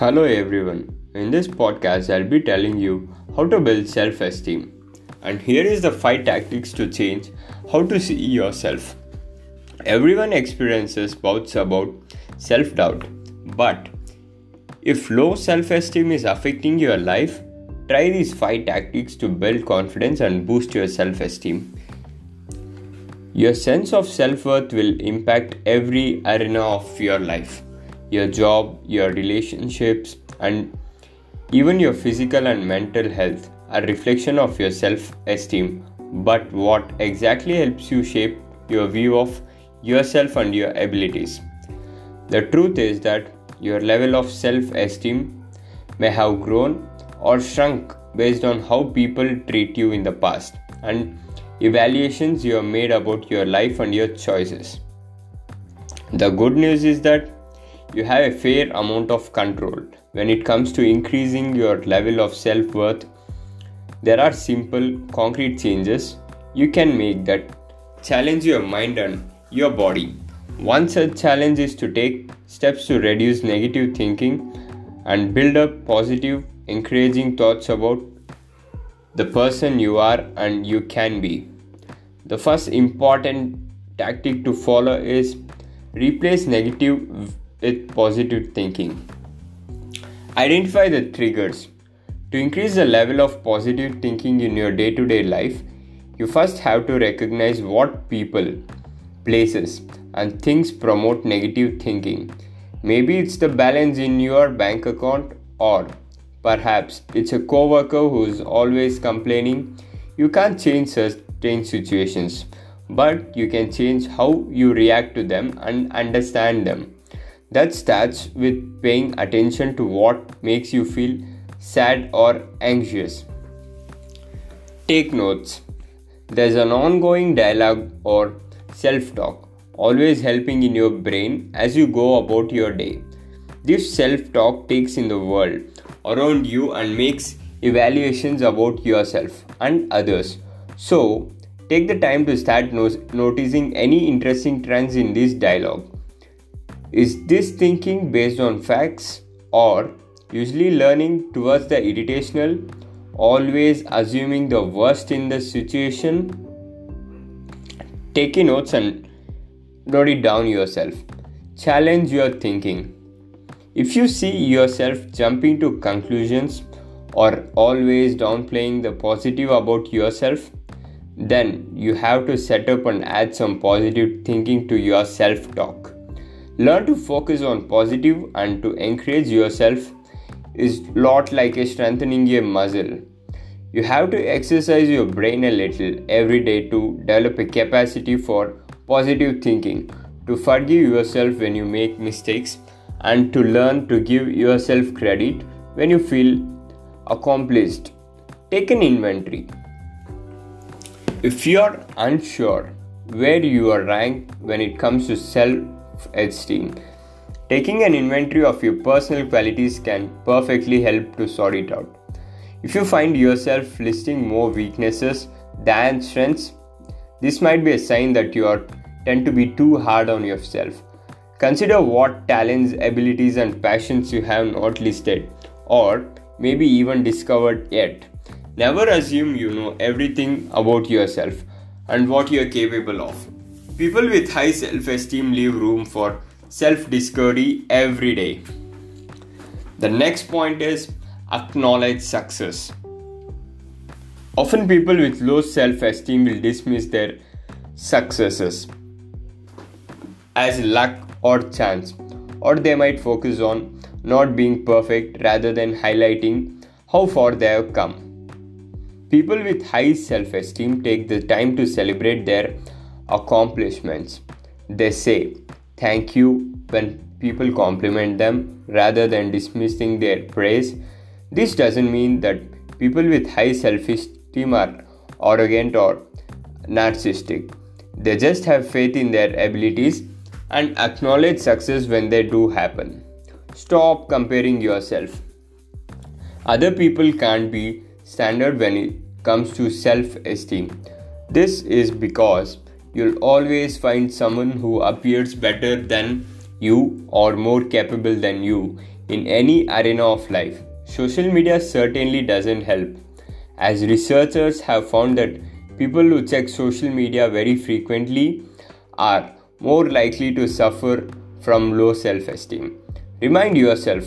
Hello everyone. In this podcast, I'll be telling you how to build self esteem. And here is the five tactics to change how to see yourself. Everyone experiences bouts about self doubt, but if low self esteem is affecting your life, try these five tactics to build confidence and boost your self esteem. Your sense of self worth will impact every arena of your life your job, your relationships, and even your physical and mental health are reflection of your self-esteem. But what exactly helps you shape your view of yourself and your abilities? The truth is that your level of self-esteem may have grown or shrunk based on how people treat you in the past and evaluations you have made about your life and your choices. The good news is that you have a fair amount of control when it comes to increasing your level of self worth. There are simple, concrete changes you can make that challenge your mind and your body. One such challenge is to take steps to reduce negative thinking and build up positive, encouraging thoughts about the person you are and you can be. The first important tactic to follow is replace negative with positive thinking. Identify the triggers. To increase the level of positive thinking in your day to day life, you first have to recognize what people, places, and things promote negative thinking. Maybe it's the balance in your bank account, or perhaps it's a coworker who's always complaining. You can't change certain situations, but you can change how you react to them and understand them. That starts with paying attention to what makes you feel sad or anxious. Take notes. There's an ongoing dialogue or self talk, always helping in your brain as you go about your day. This self talk takes in the world around you and makes evaluations about yourself and others. So, take the time to start no- noticing any interesting trends in this dialogue. Is this thinking based on facts or usually learning towards the irritational, always assuming the worst in the situation? Take notes and note it down yourself. Challenge your thinking. If you see yourself jumping to conclusions or always downplaying the positive about yourself, then you have to set up and add some positive thinking to your self talk. Learn to focus on positive and to encourage yourself is lot like a strengthening a muscle. You have to exercise your brain a little every day to develop a capacity for positive thinking, to forgive yourself when you make mistakes, and to learn to give yourself credit when you feel accomplished. Take an inventory. If you are unsure where you are ranked when it comes to self esteem. Taking an inventory of your personal qualities can perfectly help to sort it out. If you find yourself listing more weaknesses than strengths, this might be a sign that you are tend to be too hard on yourself. Consider what talents, abilities, and passions you have not listed or maybe even discovered yet. Never assume you know everything about yourself and what you are capable of. People with high self esteem leave room for self discovery every day. The next point is acknowledge success. Often, people with low self esteem will dismiss their successes as luck or chance, or they might focus on not being perfect rather than highlighting how far they have come. People with high self esteem take the time to celebrate their accomplishments. They say thank you when people compliment them rather than dismissing their praise. This doesn't mean that people with high self esteem are arrogant or narcissistic. They just have faith in their abilities and acknowledge success when they do happen. Stop comparing yourself. Other people can't be standard when it comes to self esteem. This is because you'll always find someone who appears better than you or more capable than you in any arena of life. Social media certainly doesn't help, as researchers have found that people who check social media very frequently are more likely to suffer from low self esteem. Remind yourself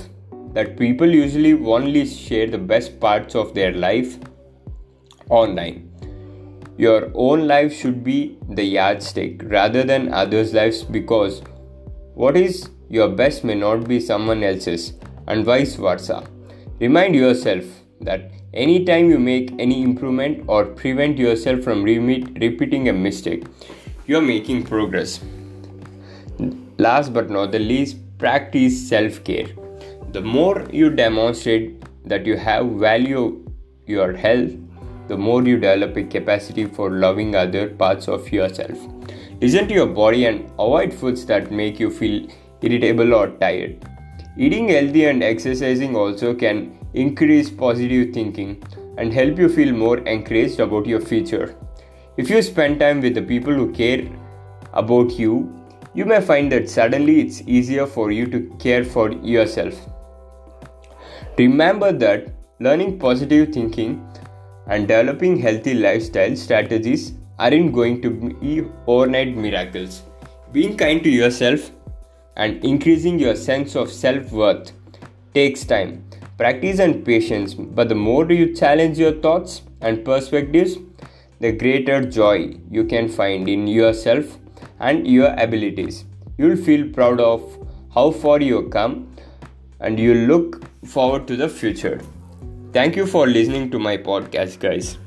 that people usually only share the best parts of their life online. Your own life should be the yardstick rather than others' lives because what is your best may not be someone else's, and vice versa. Remind yourself that anytime you make any improvement or prevent yourself from re- repeating a mistake, you are making progress. Last but not the least, practice self care. The more you demonstrate that you have value your health, the more you develop a capacity for loving other parts of yourself. Listen to your body and avoid foods that make you feel irritable or tired. Eating healthy and exercising also can increase positive thinking and help you feel more encouraged about your future. If you spend time with the people who care about you, you may find that suddenly it's easier for you to care for yourself. Remember that learning positive thinking and developing healthy lifestyle strategies aren't going to be overnight miracles. Being kind to yourself and increasing your sense of self worth takes time, practice, and patience. But the more you challenge your thoughts and perspectives, the greater joy you can find in yourself and your abilities. You'll feel proud of how far you have come and you'll look forward to the future. Thank you for listening to my podcast, guys.